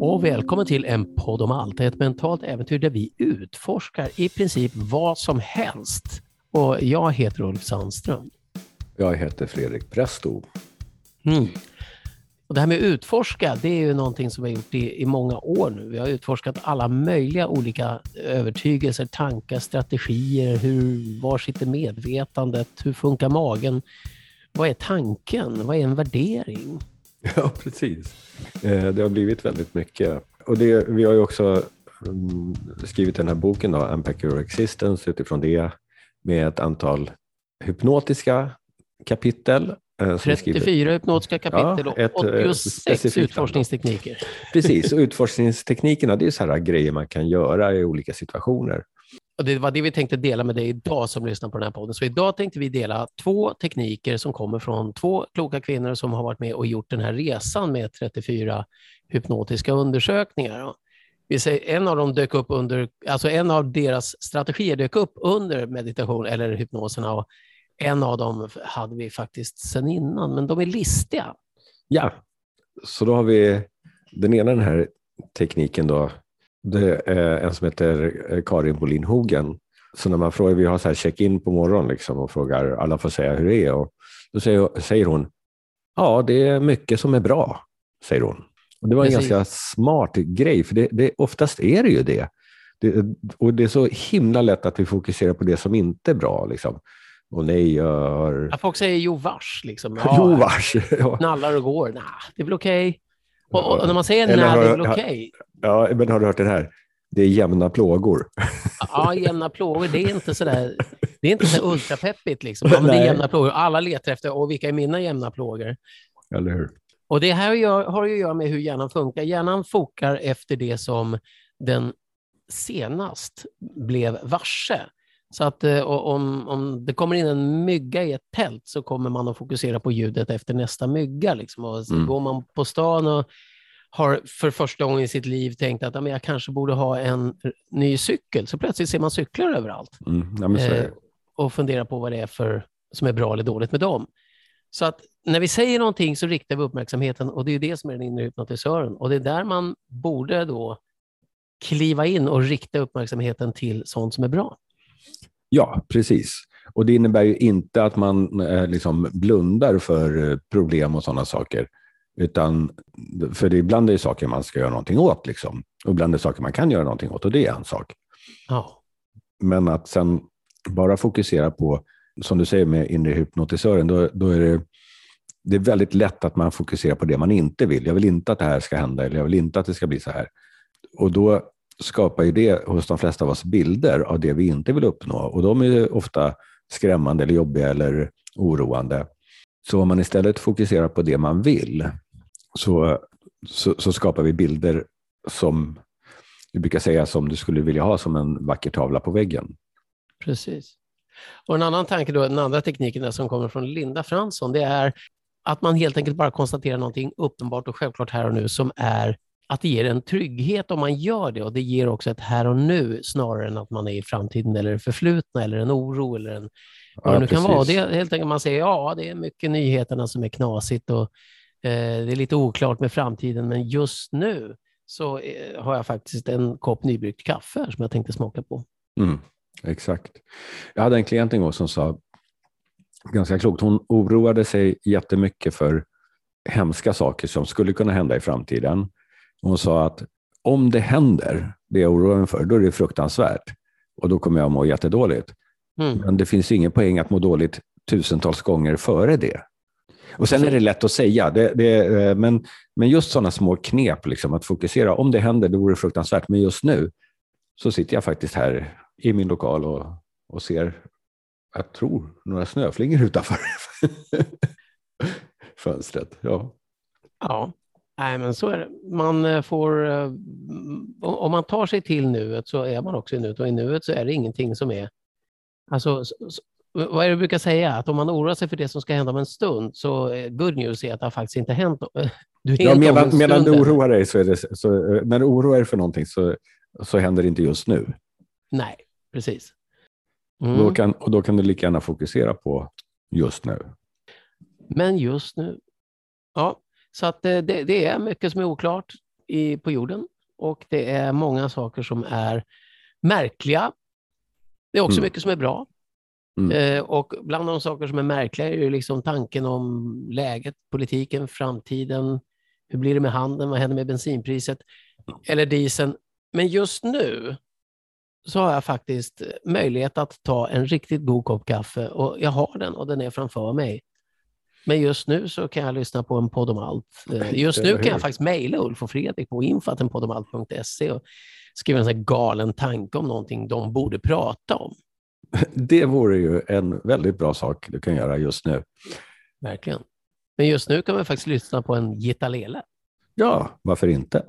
Och välkommen till en podd om allt, ett mentalt äventyr där vi utforskar i princip vad som helst. Och jag heter Ulf Sandström. Jag heter Fredrik Presto. Mm. Och det här med utforska, det är ju någonting som vi har gjort i, i många år nu. Vi har utforskat alla möjliga olika övertygelser, tankar, strategier. Hur, var sitter medvetandet? Hur funkar magen? Vad är tanken? Vad är en värdering? Ja, precis. Eh, det har blivit väldigt mycket. Och det, vi har ju också mm, skrivit den här boken, då, Unpack Your Existence, utifrån det med ett antal hypnotiska kapitel. 34 eh, hypnotiska kapitel ja, och 86 eh, utforskningstekniker. Precis, och utforskningsteknikerna det är så här grejer man kan göra i olika situationer. Och det var det vi tänkte dela med dig idag som lyssnar på den här podden. Så idag tänkte vi dela två tekniker som kommer från två kloka kvinnor som har varit med och gjort den här resan med 34 hypnotiska undersökningar. Vi säger, en av dem dök upp under, alltså en av deras strategier dök upp under meditation eller hypnoserna och en av dem hade vi faktiskt sedan innan, men de är listiga. Ja, så då har vi den ena den här tekniken då, det är en som heter eh, Karin Bolin Hogen. Så när man frågar, vi har så här check-in på morgonen liksom och frågar, alla får säga hur det är. Och då säger, säger hon, ja det är mycket som är bra, säger hon. Och det var en Precis. ganska smart grej, för det, det, oftast är det ju det. det. Och det är så himla lätt att vi fokuserar på det som inte är bra. Liksom. Och nej, gör... Ja, folk säger jo vars. Liksom. Ja, jo vars. Ja. Knallar och går. Nej, det är väl okej. Okay. Och, och, när man säger nej, det är väl okej. Okay. Ja, men har du hört den här? Det är jämna plågor. Ja, jämna plågor. Det är inte sådär, det är inte så ultrapeppigt. Liksom. Ja, det är jämna plågor. Alla letar efter, och vilka är mina jämna plågor? Eller hur? Och det här har ju att göra med hur hjärnan funkar. Hjärnan fokar efter det som den senast blev varse. Så att eh, om, om det kommer in en mygga i ett tält så kommer man att fokusera på ljudet efter nästa mygga. Liksom. Och mm. Går man på stan och har för första gången i sitt liv tänkt att ja, men jag kanske borde ha en ny cykel, så plötsligt ser man cyklar överallt. Mm. Ja, eh, och funderar på vad det är för, som är bra eller dåligt med dem. Så att när vi säger någonting så riktar vi uppmärksamheten och det är det som är den inre hypnotisören. Och det är där man borde då kliva in och rikta uppmärksamheten till sånt som är bra. Ja, precis. Och det innebär ju inte att man eh, liksom blundar för eh, problem och sådana saker. Utan, för det ibland är det saker man ska göra någonting åt. Liksom. Och ibland är det saker man kan göra någonting åt och det är en sak. Ja. Men att sen bara fokusera på, som du säger med inre hypnotisören, då, då är det, det är väldigt lätt att man fokuserar på det man inte vill. Jag vill inte att det här ska hända eller jag vill inte att det ska bli så här. Och då skapar ju det hos de flesta av oss bilder av det vi inte vill uppnå och de är ofta skrämmande eller jobbiga eller oroande. Så om man istället fokuserar på det man vill så, så, så skapar vi bilder som vi brukar säga som du skulle vilja ha som en vacker tavla på väggen. Precis. Och en annan tanke, då, den andra tekniken som kommer från Linda Fransson, det är att man helt enkelt bara konstaterar någonting uppenbart och självklart här och nu som är att det ger en trygghet om man gör det och det ger också ett här och nu snarare än att man är i framtiden eller det förflutna eller en oro eller en, vad ja, det nu kan vara. Det är helt enkelt man säger ja, det är mycket nyheterna som är knasigt och eh, det är lite oklart med framtiden, men just nu så eh, har jag faktiskt en kopp nybryggt kaffe som jag tänkte smaka på. Mm, exakt. Jag hade en klient en gång som sa ganska klokt, hon oroade sig jättemycket för hemska saker som skulle kunna hända i framtiden. Hon sa att om det händer, det jag oroar mig för, då är det fruktansvärt och då kommer jag må jättedåligt. Mm. Men det finns ingen poäng att må dåligt tusentals gånger före det. Och sen är det lätt att säga, det, det, eh, men, men just sådana små knep, liksom, att fokusera. Om det händer, då vore det fruktansvärt. Men just nu så sitter jag faktiskt här i min lokal och, och ser, jag tror, några snöflingor utanför fönstret. Ja. ja, Nej, men så är det. Man eh, får, eh, om man tar sig till nuet så är man också i nuet och i nuet så är det ingenting som är... Alltså, vad är det du brukar säga? Att om man oroar sig för det som ska hända om en stund så good news är att det har faktiskt inte hänt. Du är ja, medan, medan du oroar dig så är det så, när du oroar dig för någonting så, så händer det inte just nu. Nej, precis. Mm. Då kan, och då kan du lika gärna fokusera på just nu. Men just nu. Ja, så att det, det är mycket som är oklart i, på jorden och det är många saker som är märkliga. Det är också mm. mycket som är bra. Mm. Eh, och bland de saker som är märkliga är ju liksom tanken om läget, politiken, framtiden. Hur blir det med handeln? Vad händer med bensinpriset? Eller dieseln? Men just nu så har jag faktiskt möjlighet att ta en riktigt god kopp kaffe och jag har den och den är framför mig. Men just nu så kan jag lyssna på en podd om allt. Eh, just nu kan jag faktiskt mejla Ulf och Fredrik på infatenpoddomalt.se och skriva en sån galen tanke om någonting de borde prata om. Det vore ju en väldigt bra sak du kan göra just nu. Verkligen. Men just nu kan man faktiskt lyssna på en Gitta Lele. Ja, varför inte?